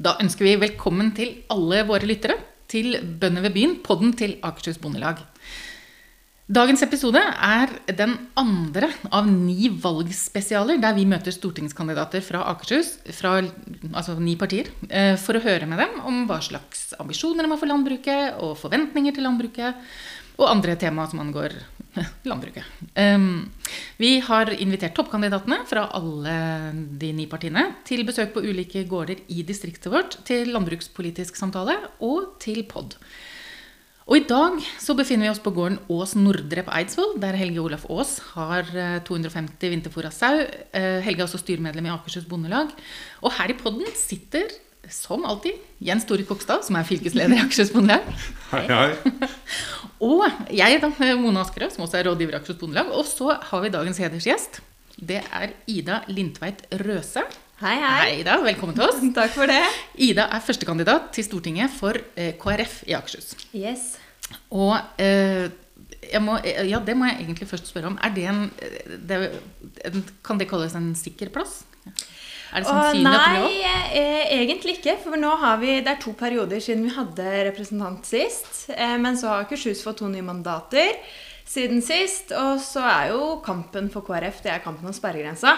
Da ønsker vi velkommen til alle våre lyttere til Bønder ved byen, podden til Akershus Bondelag. Dagens episode er den andre av ni valgspesialer der vi møter stortingskandidater fra Akershus, fra altså ni partier, eh, for å høre med dem om hva slags ambisjoner de har for landbruket, og forventninger til landbruket, og andre tema som angår landbruket. Um, vi har invitert toppkandidatene fra alle de ni partiene til besøk på ulike gårder i distriktet vårt, til landbrukspolitisk samtale og til pod. Og i dag så befinner vi oss på gården Ås Nordre på Eidsvoll, der Helge Olaf Aas har 250 vinterfôra sau. Helge er også styremedlem i Akershus Bondelag. Og her i podden sitter som alltid, Jens Tore Kokstad, som er fylkesleder i Akershus Bondelag. Hei, hei. og jeg, da, Mona Askerød, som også er rådgiver i Akershus Bondelag. Og så har vi dagens hedersgjest. Det er Ida Lindtveit Røse. Hei, hei. Hei, Ida. Velkommen til oss. Takk for det. Ida er førstekandidat til Stortinget for eh, KrF i Akershus. Yes. Og eh, må, ja, det må jeg egentlig først spørre om. Er det en, det, Kan det kalles en sikker plass? Er det sannsynlig at det blir Nei, eh, egentlig ikke. For nå har vi, det er to perioder siden vi hadde representant sist. Eh, men så har Akershus fått to nye mandater siden sist. Og så er jo kampen for KrF det er kampen om sperregrensa.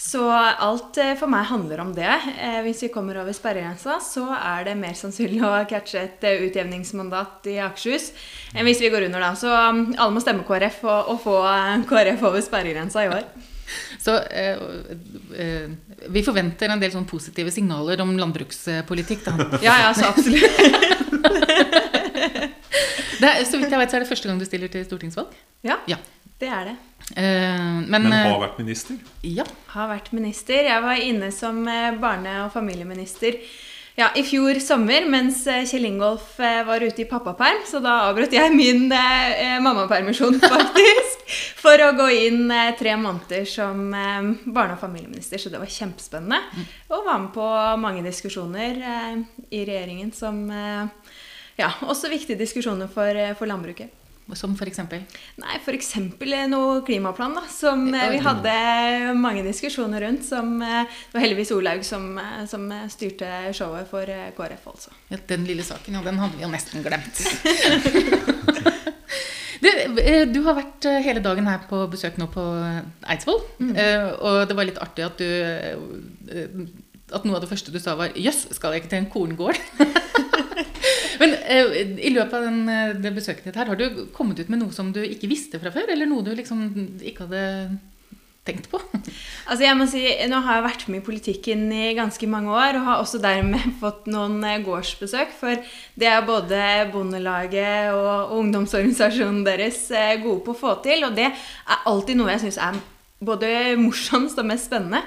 Så alt eh, for meg handler om det. Hvis vi kommer over sperregrensa, så er det mer sannsynlig å catche et utjevningsmandat i Akershus enn hvis vi går under, da. Så um, alle må stemme KrF og, og få KrF over sperregrensa i år. Så eh, eh, vi forventer en del sånn positive signaler om landbrukspolitikk, da. Ja, ja, så absolutt. er, så vidt jeg vet, så er det første gang du stiller til stortingsvalg? Ja, ja. det er det. Eh, men, men, har vært minister? Ja. Har vært minister. Jeg var inne som eh, barne- og familieminister ja, i fjor sommer mens eh, Kjell Ingolf var ute i pappaperm. Så da avbrøt jeg min eh, mammapermisjon, faktisk, for å gå inn eh, tre måneder som eh, barne- og familieminister. Så det var kjempespennende. Mm. Og var med på mange diskusjoner i regjeringen som Ja, også viktige diskusjoner for, for landbruket. Som f.eks.? Nei, f.eks. noe klimaplan, da. Som eh, vi hadde mange diskusjoner rundt. Som eh, det var heldigvis Olaug som, eh, som styrte showet for KrF, altså. Ja, den lille saken, ja, den hadde vi jo nesten glemt. du, du, har vært hele dagen her på besøk nå på Eidsvoll. Mm. Og det var litt artig at du At noe av det første du sa, var 'jøss, skal jeg ikke til en korngård'? Men uh, i løpet av den, eh, det besøket ditt her, har du kommet ut med noe som du ikke visste fra før? Eller noe du liksom ikke hadde tenkt på? Altså jeg må si, Nå har jeg vært med i politikken i ganske mange år og har også dermed fått noen eh, gårdsbesøk. For det er både Bondelaget og ungdomsorganisasjonen deres gode på å få til. Og det er alltid noe jeg syns er både morsomst og mest spennende.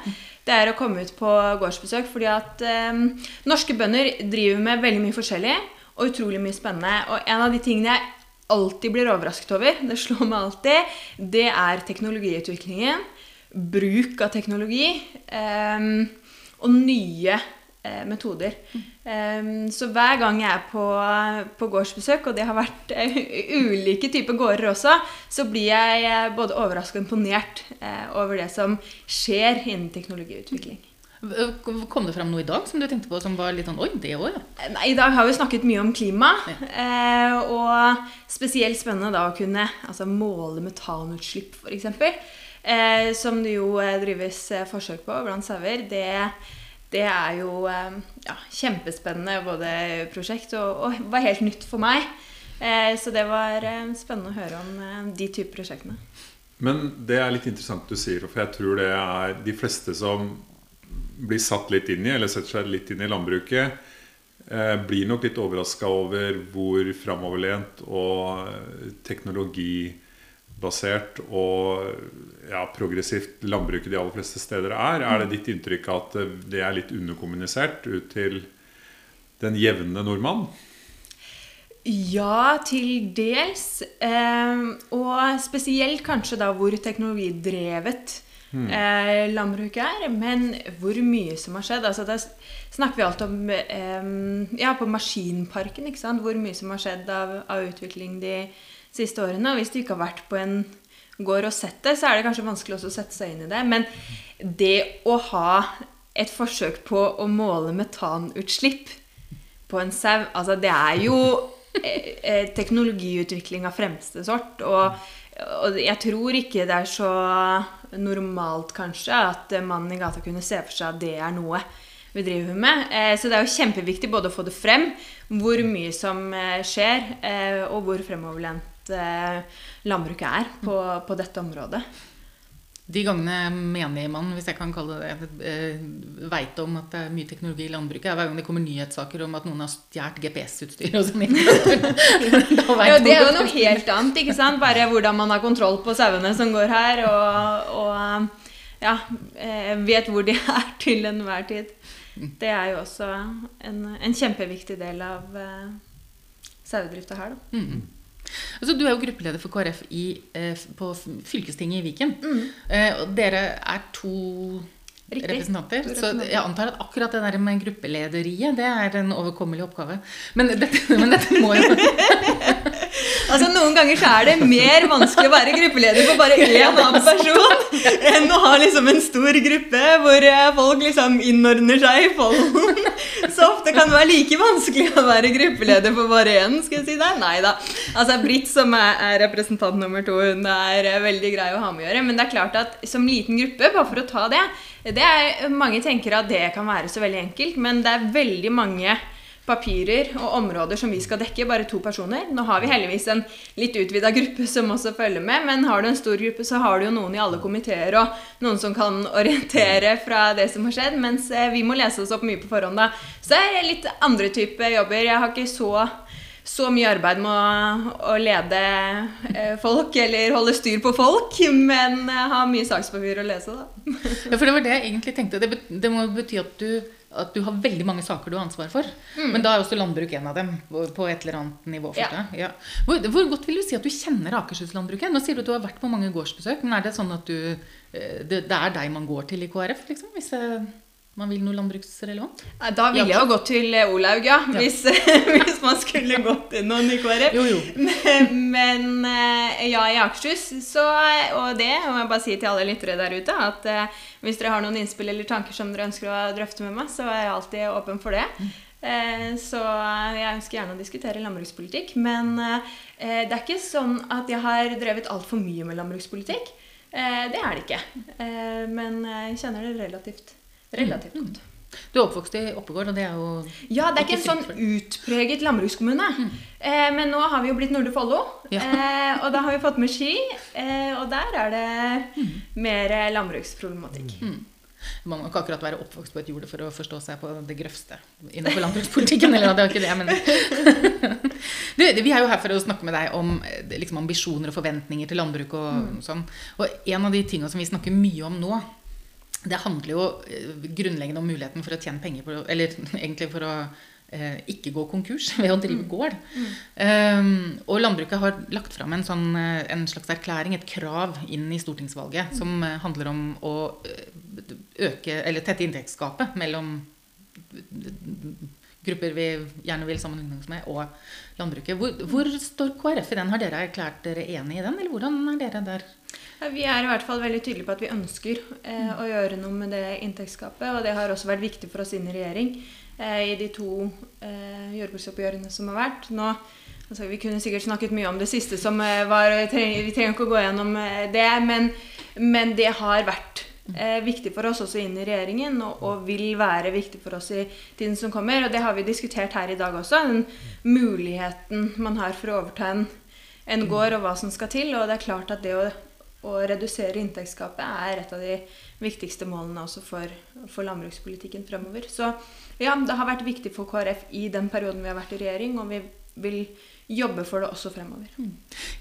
Det er å komme ut på gårdsbesøk. fordi at eh, norske bønder driver med veldig mye forskjellig og utrolig mye spennende. Og en av de tingene jeg alltid blir overrasket over, det slår meg alltid, det er teknologiutviklingen. Bruk av teknologi. Um, og nye eh, metoder. Um, så hver gang jeg er på, på gårdsbesøk, og det har vært uh, ulike typer gårder også, så blir jeg uh, både overrasket og imponert over det som skjer innen teknologiutvikling. Kom det fram noe i dag som du tenkte på som var litt sånn Oi, det òg, ja. Nei, I dag har vi snakket mye om klima. Ja. Eh, og spesielt spennende da å kunne altså, måle metanutslipp, f.eks. Eh, som det jo eh, drives eh, forsøk på blant sauer. Det, det, er jo eh, ja, kjempespennende både prosjekt og, og, var helt nytt for meg. Eh, så det var spennende å høre om de typer prosjektene. Men det er litt interessant du sier, for jeg tror det er de fleste som blir satt litt inn i, eller setter seg litt inn i landbruket, eh, blir nok litt overraska over hvor framoverlent og teknologibasert og ja, progressivt landbruket de aller fleste steder er. Er det ditt inntrykk at det er litt underkommunisert ut til den jevne nordmann? Ja, til dels. Eh, og spesielt kanskje da hvor teknologidrevet mm. eh, landbruket er. Men hvor mye som har skjedd altså Da snakker vi alt om eh, ja, på maskinparken. ikke sant? Hvor mye som har skjedd av, av, utvikling de siste årene. Og hvis du ikke har vært på en gård og sett det, så er det kanskje vanskelig også å sette seg inn i det. Men det å ha et forsøk på å måle metanutslipp på en sau Altså, det er jo eh, eh, teknologiutvikling av fremste sort. Og, og jeg tror ikke det er så normalt, kanskje, at mannen i gata kunne se for seg at det er noe vi driver med. Eh, så det er jo kjempeviktig både å få det frem, hvor mye som eh, skjer, eh, og hvor fremoverlent landbruket er på, på dette området. De gangene menigmann, hvis jeg kan kalle det det, eh, veit om at det er mye teknologi i landbruket, er hver gang det kommer nyhetssaker om at noen har stjålet GPS-utstyr og sånn. Ja, det er jo noe helt annet, ikke sant? Bare hvordan man har kontroll på sauene som går her, og, og ja, eh, vet hvor de er til enhver tid. Det er jo også en, en kjempeviktig del av sauedrifta her, da. Mm. Altså, du er jo gruppeleder for KrF i, eh, på fylkestinget i Viken. Mm. Eh, og dere er to Riktig. representanter. Så jeg antar at akkurat det der med gruppelederiet, det er en overkommelig oppgave. Men dette, men dette må jo Altså Noen ganger så er det mer vanskelig å være gruppeleder for bare én annen person enn å ha liksom en stor gruppe hvor eh, folk liksom innordner seg i folden. Så ofte kan det være like vanskelig å være gruppeleder for bare én. skal jeg si det? Nei da. Altså Britt, som er, representant nummer to, hun er eh, veldig grei å ha med å gjøre. Men det er klart at som liten gruppe, bare for å ta det, det er, Mange tenker at det kan være så veldig enkelt, men det er veldig mange papirer og områder som vi skal dekke, bare to personer. Nå har vi heldigvis en litt utvida gruppe som også følger med, men har du en stor gruppe, så har du jo noen i alle komiteer og noen som kan orientere fra det som har skjedd, mens eh, vi må lese oss opp mye på forhånd da. Så det er litt andre type jobber. Jeg har ikke så så mye arbeid med å, å lede eh, folk eller holde styr på folk, men eh, har mye sakspapir å lese, da. Ja, for det var det jeg egentlig tenkte. Det, bet- det må bety at du, at du har veldig mange saker du har ansvar for. Mm. Men da er også landbruk en av dem. på- et eller annet nivå. Ja. jeg. Ja. Hvor, hvor godt vil du si at du kjenner Akershus-landbruket? Nå sier du at du har vært på mange gårdsbesøk. Men er det sånn at du, eh, det, det er deg man går til i KrF, liksom? Hvis eh, man vil noe landbruksrelevant? Da ville jeg jo gått til eh, Olaug, ja. Ja. Hvis, hvis man skulle gått til noen i KrF. Jo, jo. Men, men eh, ja, i Akershus, så Og det må jeg bare si til alle lyttere der ute, at eh, hvis dere har noen innspill eller tanker som dere ønsker å drøfte med meg, så er jeg alltid åpen for det. Eh, Så jeg ønsker gjerne å diskutere landbrukspolitikk. Men det er ikke sånn at jeg har drevet altfor mye med landbrukspolitikk. Det er det ikke. Men jeg kjenner det relativt, relativt godt. Du er oppvokst i Oppegård, og det er jo Ja, det er ikke en sånn utpreget landbrukskommune. Eh, men nå har vi jo blitt Nordre Follo, Ja. eh, og da har vi fått med ski. Eh, og der er det mer landbruksproblematikk. landbruksproblematikk. Man må ikke akkurat være oppvokst på et jorde for å forstå seg på det grøvste innenfor landbrukspolitikken. eller det var ikke det, men... du, vi er jo her for å snakke med deg om eh, liksom, ambisjoner og forventninger til landbruk. Og sånn. Og en av de tingene som vi snakker mye om nå, det handler jo eh, grunnleggende om muligheten for å tjene penger på Eller egentlig for å eh, ikke gå konkurs ved å drive gård. Um, og landbruket har lagt fram en, sånn, eh, en slags erklæring, et krav, inn i stortingsvalget som eh, handler om å øke, eller tette inntektsgapet mellom grupper vi gjerne vil sammenligne oss med, og landbruket. Hvor, hvor står KrF i den? Har dere erklært dere enig i den, eller hvordan er dere der? Vi er i hvert fall veldig tydelige på at vi ønsker eh, å gjøre noe med det inntektsgapet. Og det har også vært viktig for oss inn i regjering eh, i de to eh, jordbruksoppgjørene som har vært. Nå, altså, vi kunne sikkert snakket mye om det siste som eh, var Vi trenger, vi trenger ikke å gå gjennom eh, det, men, men det har vært eh, viktig for oss også inn i regjeringen, og, og vil være viktig for oss i tiden som kommer. Og det har vi diskutert her i dag også. Den muligheten man har for å overta en, en gård, og hva som skal til. Og det er klart at det å å redusere inntektsgapet er et av de viktigste målene også for, for landbrukspolitikken fremover. Så ja, det har vært viktig for KrF i den perioden vi har vært i regjering, og vi vil jobbe for det også fremover.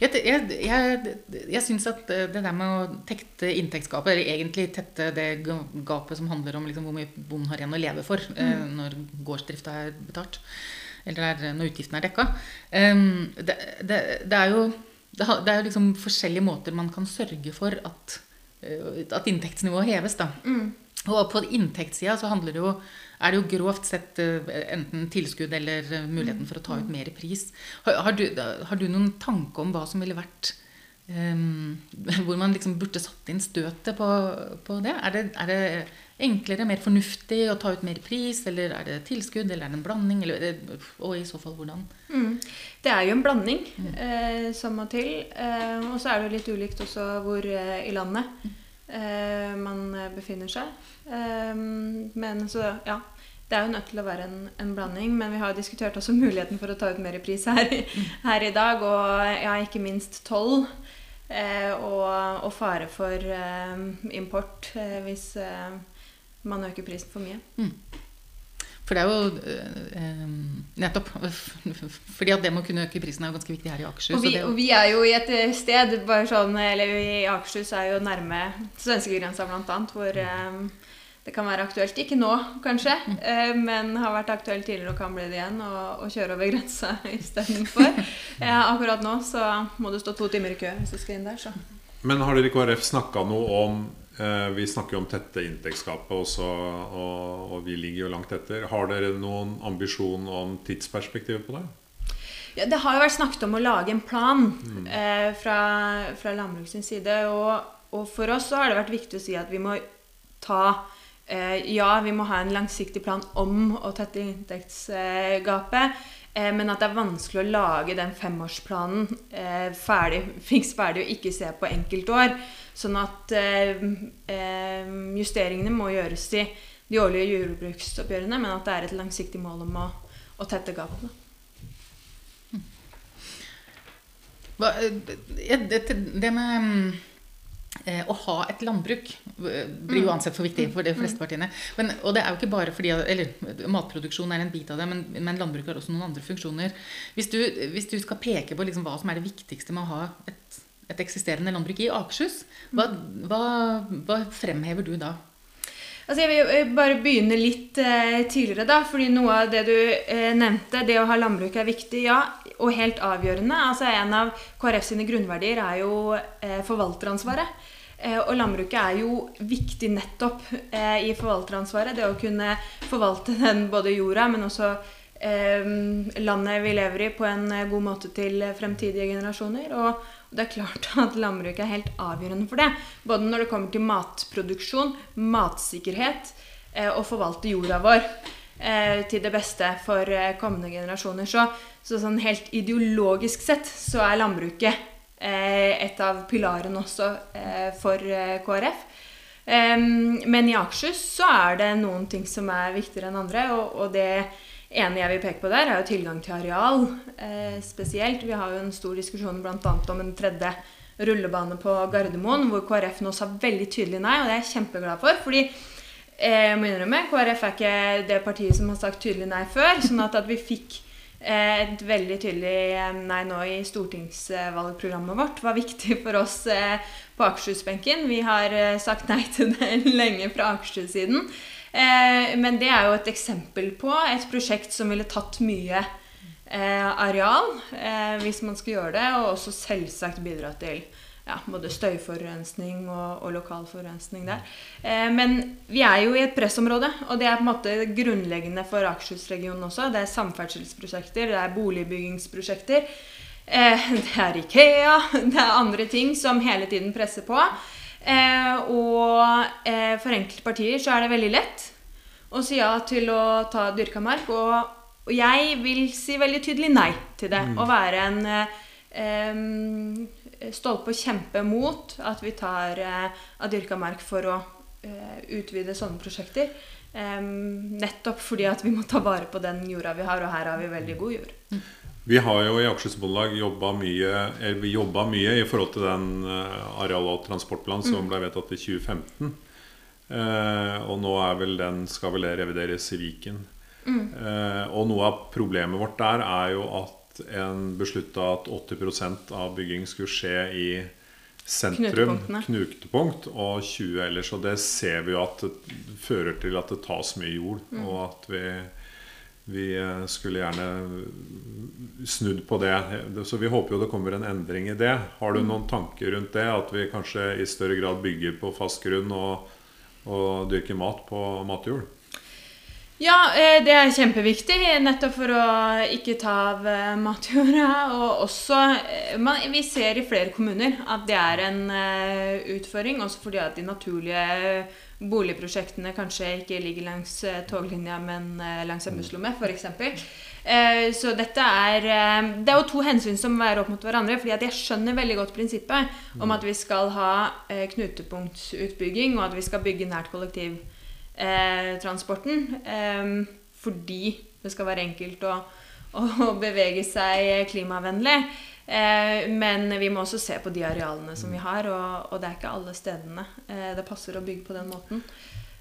Jeg, jeg, jeg, jeg syns at det der med å tette inntektsgapet, eller egentlig tette det gapet som handler om liksom hvor mye bonden har igjen å leve for eh, når gårdsdrifta er betalt, eller er, når utgiftene er dekka, um, det, det, det er jo det, er jo liksom forskjellige måter man kan sørge for at, eh, at inntektsnivået heves. da. Og på inntektssida så handler det jo, er det jo grovt sett eh, enten tilskudd eller eh, muligheten for å ta ut mer pris. Har, har, du, har du noen tanke om hva som ville vært um, hvor man liksom burde satt inn støtet på, på det? Er, det? er, det enklere, mer fornuftig å ta ut mer pris, eller er det tilskudd, eller er det en blanding? Eller, og i så fall hvordan? Mm. Det er jo en blanding mm. eh, som må til. Eh, og så er det jo litt ulikt også hvor eh, i landet eh, man befinner seg. Eh, men så, ja. Det er jo nødt til å være en, en, blanding, men vi har diskutert også muligheten for å ta ut mer pris her, her i dag. Og ja, ikke minst toll. Eh, og, og, fare for eh, import eh, hvis man øker prisen for mye. Mm. For det er jo eh, nettopp fordi at det med å kunne øke prisen er jo ganske viktig her i Akershus. Og vi, og, vi er jo i et sted bare sånn, eller i Akershus er jo nærme svenskegrensa annet, hvor eh, det kan være aktuelt. Ikke nå, kanskje, eh, men har vært aktuelt tidligere og kan bli det igjen. Å kjøre over grensa istedenfor. Eh, akkurat nå så må du stå to timer i kø hvis du skal inn der. Så. Men har dere i KrF snakka noe om eh, Vi snakker jo om tette inntektsgapet også, og, og, vi ligger jo langt etter. Har dere noen ambisjon om tidsperspektivet på det? Ja, det har jo vært snakket om å lage en plan mm. eh, fra, fra landbrukets side. Og, og for oss så har det vært viktig å si at vi må ta ja, vi må ha en langsiktig plan om å tette inntektsgapet. Eh, men at det er vanskelig å lage den femårsplanen eh, ferdig, fiks ferdig og ikke se på enkeltår. Sånn at justeringene må gjøres i de årlige jordbruksoppgjørene, men at det er et langsiktig mål om å, å tette gapene. Det med Eh, å ha et landbruk eh, blir jo mm. ansett for viktig for de fleste mm. partiene. Men, og det er jo ikke bare fordi eller, Matproduksjon er en bit av det, men, men landbruk har også noen andre funksjoner. Hvis du, hvis du skal peke på liksom hva som er det viktigste med å ha et, et eksisterende landbruk i Akershus, hva, hva, hva, fremhever du da? Altså jeg vil bare begynne litt eh, tidligere, da. fordi noe av det du eh, nevnte, det å ha landbruk er viktig, ja. Og helt avgjørende. altså En av KrF sine grunnverdier er jo eh, forvalteransvaret. Eh, og landbruket er jo viktig nettopp eh, i forvalteransvaret. Det å kunne forvalte den både jorda, men også eh, landet vi lever i, på en god måte til fremtidige generasjoner. Og det er klart at landbruket er helt avgjørende for det. Både når det kommer til matproduksjon, matsikkerhet og forvalte jorda vår til det beste for kommende generasjoner. Så, så sånn helt ideologisk sett så er landbruket Eh, et av pilarene også eh, for eh, KrF. Men i Akershus så er det noen ting som er viktigere enn andre. Og det ene jeg vil peke på der, er jo tilgang til areal spesielt. Vi har jo en stor diskusjon bl.a. om en tredje rullebane på Gardermoen, hvor KrF nå sa veldig tydelig nei, og det er jeg kjempeglad for. fordi jeg må innrømme, KrF er ikke det partiet som har sagt tydelig nei før. sånn at, at vi fikk Eh, et veldig tydelig eh, nei nå i stortingsvalgprogrammet vårt var viktig for oss eh, på Akershus-benken. Vi har sagt nei til det lenge fra Akershus-siden. Men det er jo et eksempel på et prosjekt som ville tatt mye areal hvis man skulle gjøre det, og også selvsagt bidra til ja, både støyforurensning og, og lokal forurensning der. Eh, men vi er jo i et pressområde, og det er på en måte grunnleggende for Akershus-regionen også. Det er samferdselsprosjekter, det er boligbyggingsprosjekter. Eh, det er Ikea, det er andre ting som hele tiden presser på. Eh, og eh, for enkelte partier så er det veldig lett å si ja til å ta dyrka mark. Og, og jeg vil si veldig tydelig nei til det. Mm. Å være en eh, stolpe og kjempe mot at vi tar eh, av dyrka mark for å eh, utvide sånne prosjekter. nettopp fordi at vi må ta vare på den jorda vi har, og her har vi veldig god jord. Vi har jo i Akershus Bondelag jobba mye, mye, i forhold til den eh, areal- og transportplanen som mm. ble vedtatt i 2015. Eh, og nå vel den, skal vel det revideres i Viken. Mm. Eh, og noe av problemet vårt der er jo at en beslutta at 80% av bygging skulle skje i sentrum, knutepunkt, og 20 ellers. Og det ser vi jo at det fører til at det tas mye jord. Mm. Og at vi, vi, skulle gjerne snudd på det. Så vi håper jo det kommer en endring i det. Har du mm. noen tanker rundt det? At vi kanskje i større grad bygger på fast grunn og, og dyrker mat på matjord? Ja, eh, det er kjempeviktig, nettopp for å ikke ta av eh, matjorda. Og også eh, man, Vi ser i flere kommuner at det er en utfordring, også fordi at de naturlige boligprosjektene kanskje ikke ligger langs toglinja, men langs en busslomme, f.eks. Så dette er Det er jo to hensyn som veier opp mot hverandre. fordi jeg skjønner veldig godt prinsippet om at vi skal ha knutepunktutbygging, og at vi skal bygge nært kollektiv eh, transporten. Eh, fordi det skal være enkelt å, å bevege seg klimavennlig. Eh, men vi må også se på de arealene som vi har, og, og det er ikke alle stedene eh, det passer å bygge på den måten.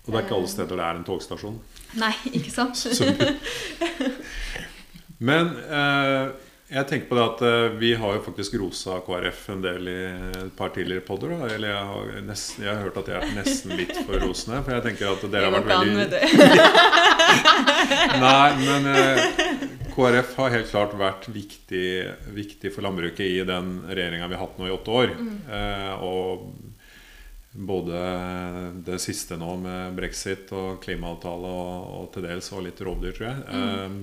Og det er ikke alle steder det er en togstasjon? Nei, ikke sant. men eh, jeg tenker på det at Vi har jo faktisk rosa KrF en del i et par tidligere podder. Da. Eller jeg har, nesten, jeg har, hørt at jeg er nesten litt for rosende. For jeg tenker at dere har vært veldig Nei, men KrF har helt klart vært viktig, viktig for landbruket i den regjeringa vi har hatt nå i åtte år. Mm. Eh, og både det siste nå med brexit og klimaavtale og, og til dels og litt rovdyr, tror jeg. Mm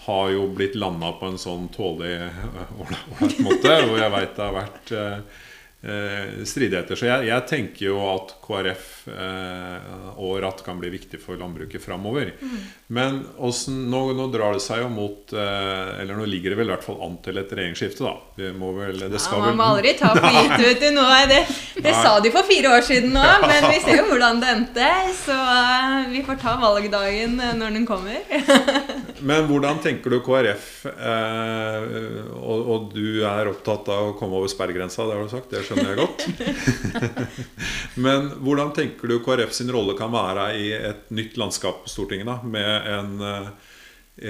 har jo blitt landa på en sånn tålelig ålreit måte. hvor jeg veit det har vært eh, eh, stridigheter. Så jeg, jeg, tenker jo at KrF eh, og Ratt kan bli viktig for landbruket framover. Mm. Men også, nå, nå, drar det seg jo mot eh, Eller nå ligger det vel i hvert fall an til et regjeringsskifte, da. Vi må vel, det skal ja, man må aldri ta for gitt, vet du. Nå er det det sa de for fire år siden nå, men vi ser jo hvordan det endte. Så uh, vi får ta valgdagen eh, når den kommer. men hvordan tenker du KrF, eh, og, og, du er opptatt av å komme over sperregrensa, det har du sagt. Det skjønner jeg godt. Men hvordan tenker du KrF sin rolle kan være i et nytt landskap på Stortinget? da, Med en, eh,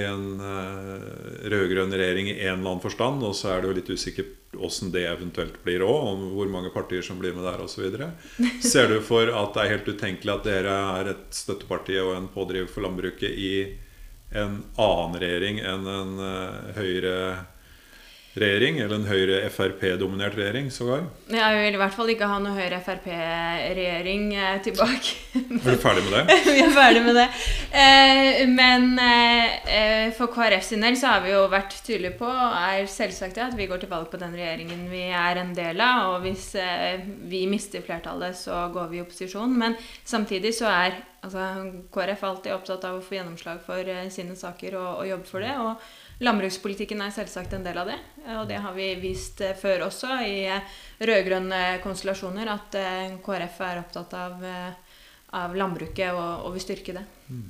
en eh, rød-grønn regjering i en eller annen forstand, og så er det jo litt usikkert åssen det eventuelt blir òg, om hvor mange partier som blir med der osv. Ser du for at det er helt utenkelig at dere er et støtteparti og en pådriver for landbruket i en annen regjering enn en uh, høyre regjering, eller en Høyre-Frp-dominert regjering sågar? Jeg vil i hvert fall ikke ha noe Høyre-Frp-regjering eh, tilbake. er du ferdig med det? vi er ferdig med det. Eh, men eh, for KrF sin del så har vi jo vært tydelige på og er selvsagt at vi går til valg på den regjeringen vi er en del av. Og hvis vi mister flertallet, så går vi i opposisjon. Men samtidig så er altså, KrF alltid opptatt av å få gjennomslag for sine saker og, og jobbe for det. og Landbrukspolitikken er selvsagt en del av det. Og det har vi vist eh, før også i eh, rød-grønne konstellasjoner, at eh, KrF er opptatt av, av landbruket og, og, vil styrke det. Mm.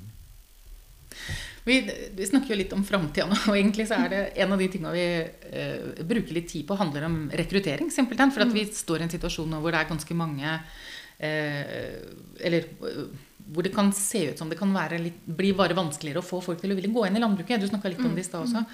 Vi, vi, snakker jo litt om framtida nå, og egentlig så er det en av de tingene vi eh, bruker litt tid på, handler om rekruttering. simpelthen, For at vi mm. står i en situasjon hvor det er ganske mange eh, Eller hvor det kan se ut som det kan litt, bli bare vanskeligere å få folk til å ville gå inn i landbruket. Du snakka litt om det i stad også.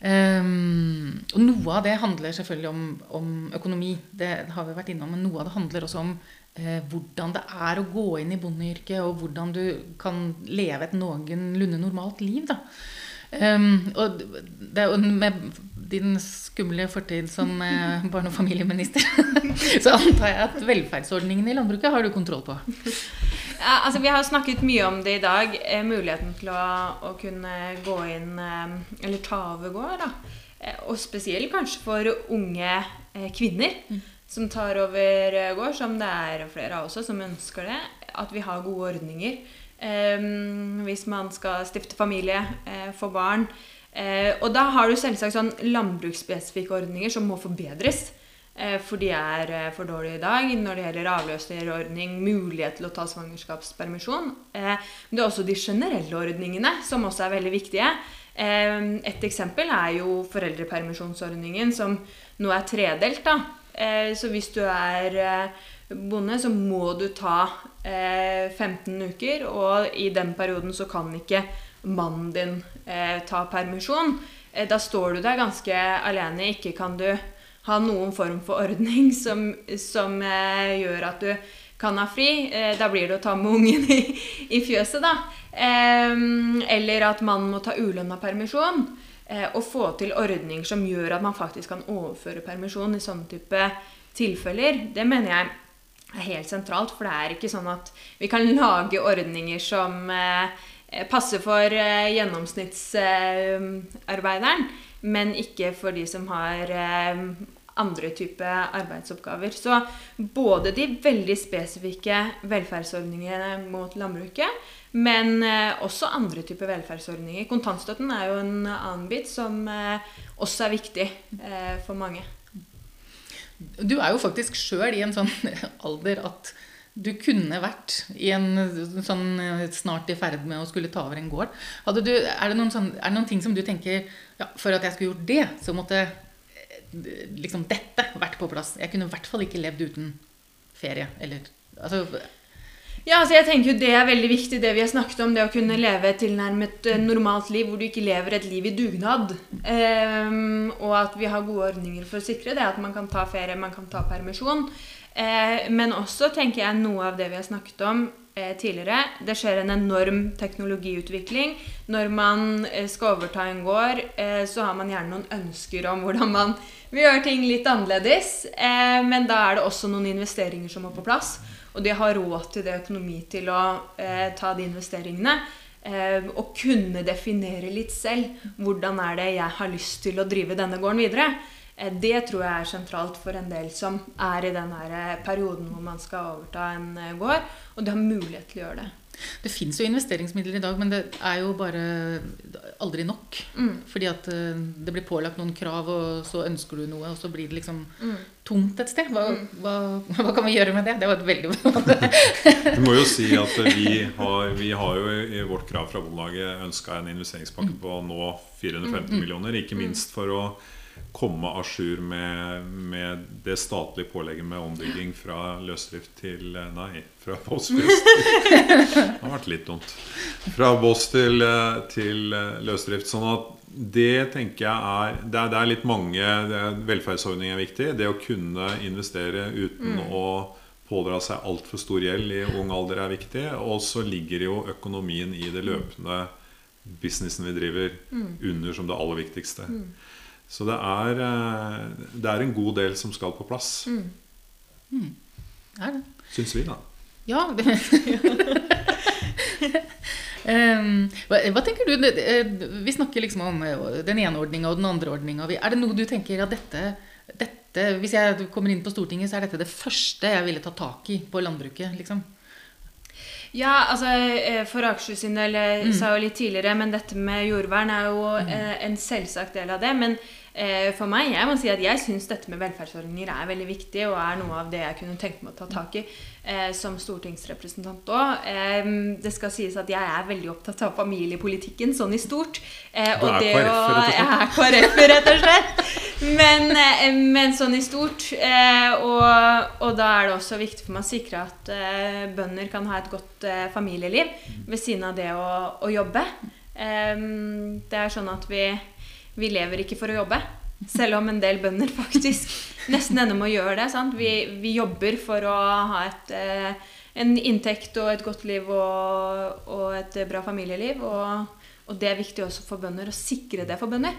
Um, og noe av det handler selvfølgelig om, om, økonomi. Det har vi vært innom. Men noe av det handler også om uh, hvordan det er å gå inn i bondeyrket, og hvordan du kan leve et noenlunde normalt liv. da. Um, og det, med din skumle fortid som eh, barne- og familieminister, så antar jeg at velferdsordningene i landbruket har du kontroll på? Ja, altså Vi har snakket mye om det i dag. Eh, muligheten til å, å, kunne gå inn eh, Eller ta over gård. da. Eh, og spesielt kanskje for unge kvinner mm. som tar over gård, som det er flere av også som ønsker det. At vi har gode ordninger. Hvis man skal stifte familie, få barn. Eh, og da har du selvsagt sånn landbruksspesifikke ordninger som må forbedres. Eh, for de er eh, for dårlige i dag når det gjelder avløserordning, mulighet til å ta svangerskapspermisjon. Eh, men det er også de generelle ordningene som også er veldig viktige. Eh, et eksempel er jo foreldrepermisjonsordningen, som nå er tredelt. da. Eh, så hvis du er bonde, så må du ta 15 uker, og i den perioden så kan ikke mannen din eh, ta permisjon, eh, da står du der ganske alene. Ikke kan du ha noen form for ordning som, som eh, gjør at du kan ha fri. Eh, da blir det å ta med ungen i, i fjøset, da. eller at mannen må ta ulønna permisjon. Eh, og få til ordninger som gjør at man faktisk kan overføre permisjon i sånne type tilfeller. Det mener jeg er helt sentralt, for det er ikke sånn at vi kan lage ordninger som eh, eh, passer for eh, gjennomsnittsarbeideren, men ikke for de som har andre type arbeidsoppgaver. Så både de veldig spesifikke velferdsordningene mot landbruket, men også andre typer velferdsordninger. Kontantstøtten er jo en annen bit som også er viktig for mange. Du er jo faktisk sjøl i en sånn alder at du kunne vært i en sånn snart i ferd med å skulle ta over en gård. Du, er, det noen sånn, er det noen ting som du tenker ja, For at jeg skulle gjort det, så måtte liksom dette vært på plass. Jeg kunne i hvert fall ikke levd uten ferie. Eller altså ja, altså jeg tenker jo Det er veldig viktig, det vi har snakket om. Det å kunne leve et tilnærmet normalt liv hvor du ikke lever et liv i dugnad. Um, og at vi har gode ordninger for å sikre det. At man kan ta ferie, man kan ta permisjon. Uh, men også tenker jeg noe av det vi har snakket om uh, tidligere. Det skjer en enorm teknologiutvikling. Når man uh, skal overta en gård, så har man gjerne noen ønsker om hvordan man vil gjøre ting litt annerledes. men da er det også noen investeringer som må på plass. Og de har råd til det økonomi til å eh, ta de investeringene. Eh, og kunne definere litt selv hvordan er det jeg har lyst til å drive denne gården videre. Eh, det tror jeg er sentralt for en del som er i den eh, perioden hvor man skal overta en eh, gård. Og de har mulighet til å gjøre det. Det fins jo investeringsmidler i dag, men det er jo bare aldri nok. Mm. Fordi at eh, det blir pålagt noen krav, og så ønsker du noe, og så blir det liksom mm. tomt et sted. Hva, mm. hva, hva, kan vi gjøre med det? Det var et veldig Du må jo si at vi har, vi har jo i vårt krav fra Bondelaget ønska en investeringspakke mm. på nå 450 mm. millioner. Ikke minst for å komme à jour med, med, det statlige pålegget med ombygging fra løsdrift til eh, Nei, fra Boss-drift. det har vært litt dumt. Fra Bås til, eh, til eh, løsdrift. Sånn at det tenker jeg er Det er, det er litt mange Velferdsordninger er viktig. Det å kunne investere uten mm. å pådra seg altfor stor gjeld i ung alder er viktig. Og så ligger jo økonomien i det løpende businessen vi driver, mm. under som det aller viktigste. Mm. Så det er, eh, det er, en god del som skal på plass. Mm. Mm. Er det? Syns vi, da. Ja. um, hva, hva, tenker du? Eh, vi snakker liksom om eh, den ene ordninga og den andre ordninga. Er det noe du tenker at dette, dette, Hvis jeg kommer inn på Stortinget, så er dette det første jeg ville ta tak i på landbruket? liksom? Ja, altså for Akershus sin del, mm. sa jeg jo litt tidligere, men dette med jordvern er jo mm. en selvsagt del av det. Men for meg, jeg må si at jeg syns dette med velferdsordninger er veldig viktig, og er noe av det jeg kunne tenke meg å ta tak i eh, som stortingsrepresentant òg. Eh, det skal sies at jeg er veldig opptatt av familiepolitikken sånn i stort. Eh, du er KrF, rett og slett? Jeg er KrF, rett og slett. Men, eh, men sånn i stort. Eh, og, og, da er det også viktig for meg å sikre at bønder kan ha et godt familieliv ved siden av det å, å jobbe. det er sånn at vi vi lever ikke for å jobbe. Selv om en del bønder faktisk nesten ender med å gjøre det. Vi, vi, jobber for å ha et, eh, en inntekt og et godt liv og, og et bra familieliv. Og, og, det er viktig også for bønder å sikre det for bønder.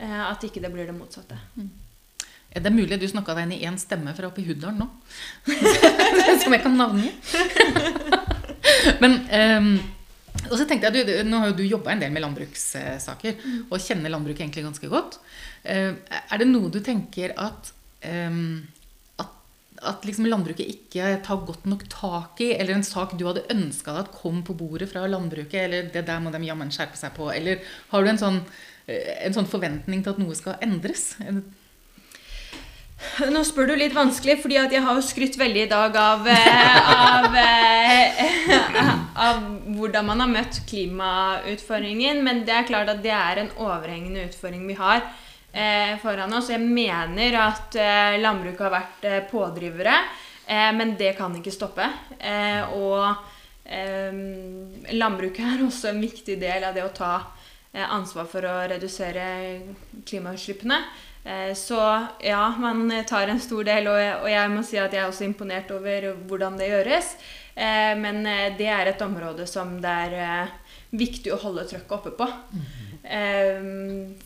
Eh, at ikke det blir det motsatte. Mm. Er det mulig du snakka deg inn i én stemme fra oppe i Huddalen nå? Som jeg kan navngi? Men um, og så tenkte jeg, du, Nå har jo du jobba en del med landbrukssaker mm. og kjenner landbruket egentlig ganske godt. Eh, er det noe du tenker at, at, at liksom landbruket ikke tar godt nok tak i? Eller en sak du hadde ønska deg at kom på bordet fra landbruket? Eller det der må de jammen skjerpe seg på? Eller har du en sånn, eh, en sånn forventning til at noe skal endres? Nå spør du litt vanskelig, fordi jeg har jo skrytt veldig i dag av, av, av, eh, av, hvordan man har møtt klimautfordringen. Men det er klart at det er en overhengende utfordring vi har eh, foran oss. Jeg mener at eh, landbruket har vært eh, pådrivere, eh, men det kan ikke stoppe. og landbruket er også en viktig del av det å ta ansvar for å redusere klimautslippene. Eh, så ja, man tar en stor del, og jeg må si at jeg er også imponert over hvordan det gjøres. Eh, men eh, det er et område som det er viktig å holde trøkket oppe på.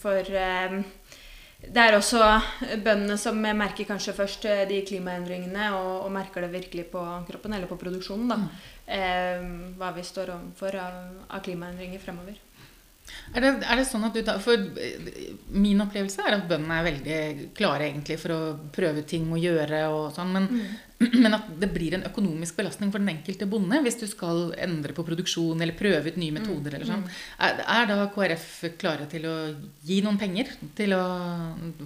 For det er også bøndene som merker kanskje først de klimaendringene, og, og merker det virkelig på kroppen, eller på produksjonen, da. Eh, hva vi står overfor av, av klimaendringer fremover. Er det, er det, sånn at du da, For eh, min opplevelse er at bøndene er veldig klare egentlig for å prøve ting og gjøre og sånn, men, mm. men, at det blir en økonomisk belastning for den enkelte bonde hvis du skal endre på produksjon eller prøve ut nye mm. metoder eller sånn. Mm. Er, er, da KrF klare til å gi noen penger å,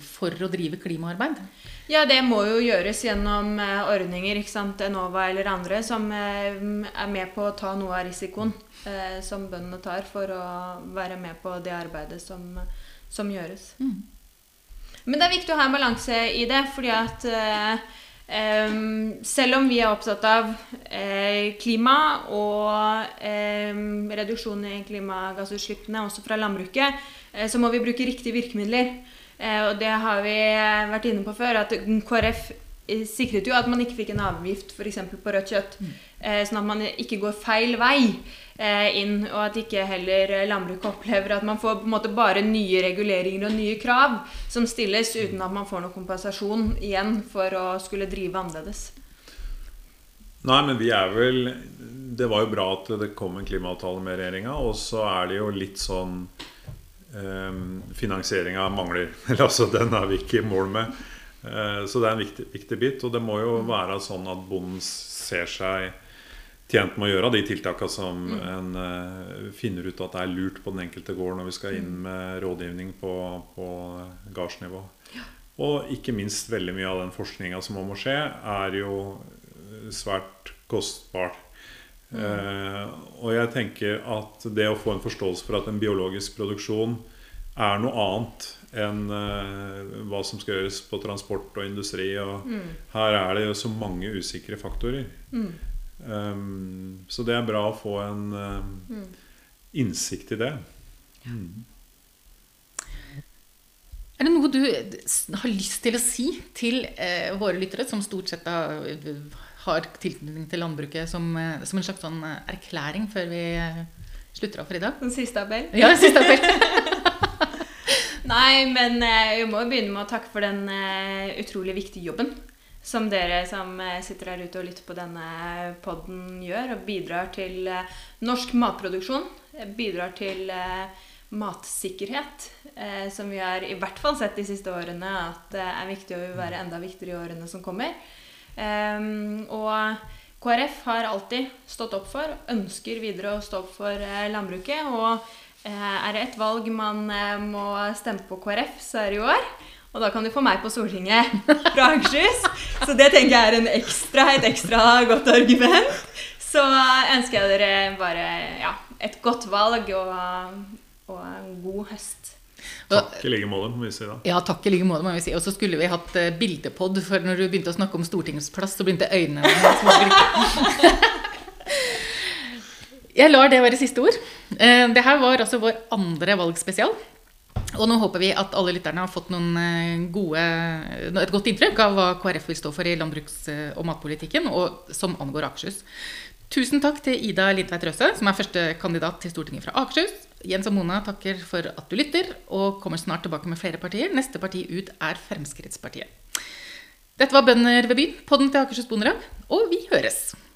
for å drive klimaarbeid? Ja, det må jo gjøres gjennom eh, ordninger, ikke sant, Enova eller andre, som eh, er med på å ta noe av risikoen eh, som bøndene tar for å være med på det arbeidet som, som gjøres. Mm. Men det er viktig å ha en balanse i det, fordi at eh, Um, selv om vi er opptatt av eh, klima og eh, reduksjon i klimagassutslippene også fra landbruket, eh, så må vi bruke riktige virkemidler. Eh, og det har vi eh, vært inne på før, at KrF sikret jo at man ikke fikk en avgift f.eks. på rødt kjøtt. Mm. Sånn at man ikke går feil vei inn, og at ikke heller landbruket opplever at man får måte bare nye reguleringer og nye krav som stilles, uten at man får noe kompensasjon igjen for å skulle drive annerledes. Nei, men vi er vel Det var jo bra at det kom en klimaavtale med regjeringa. Og så er det jo litt sånn eh, Finansieringa mangler. Eller altså, den er vi ikke i mål med. Eh, så det er en viktig, viktig, bit. Og det må jo være sånn at bonden ser seg tjent med å gjøre de tiltakene som mm. en uh, finner ut at det er lurt på den enkelte gård når vi skal inn mm. med rådgivning på, på gardsnivå. Ja. Og ikke minst veldig mye av den forskninga som må skje, er jo svært kostbar. Uh, og jeg tenker at det å få en forståelse for at en biologisk produksjon er noe annet enn uh, hva som skal gjøres på transport og industri. Og mm. Her er det jo så mange usikre faktorer. Mm. Um, så det er bra å få en um, innsikt i det. Mm. Er det noe du har lyst til å si til uh, våre lyttere, som stort sett har har tilknytning til landbruket som, eh, som en slags sånn eh, erklæring før vi eh, slutter av for i dag? Den siste appell? Ja, den siste appell. Nei, men vi må begynne med å takke for den utrolig viktige jobben som dere som sitter her ute og lytter på denne poden gjør, og bidrar til norsk matproduksjon. Bidrar til matsikkerhet, som vi har i hvert fall sett de siste årene at det er viktig og vil være enda viktigere i årene som kommer. Um, og KrF har alltid stått opp for, ønsker videre å stå opp for eh, landbruket. Og eh, er det et valg man eh, må stemme på KrF, så er det i år. Og da kan du få meg på Stortinget fra Akershus. Så det tenker jeg er ekstra, et ekstra godt argument. Så ønsker jeg dere bare ja, et godt valg og, og en god høst. Takk i like måte, må vi si da. Ja, takk i like måte, må vi si. Og så skulle vi hatt uh, bildepod, for når du begynte å snakke om Stortingets plass, så begynte øynene mine Jeg lar det være siste ord. Uh, det her var altså vår andre valgspesial. Og nå håper vi at alle lytterne har fått eh, gode, et godt inntrykk av hva KrF vil stå for i landbruks- og matpolitikken, og som angår Akershus. Tusen takk til Ida Lindtveit Røse, som er første kandidat til Stortinget fra Akershus. Jens og Mona takker for at du lytter, og kommer snart tilbake med flere partier. Neste parti ut er Fremskrittspartiet. Dette var Bønder ved byen, podden til Akershus Bondelag, og vi høres!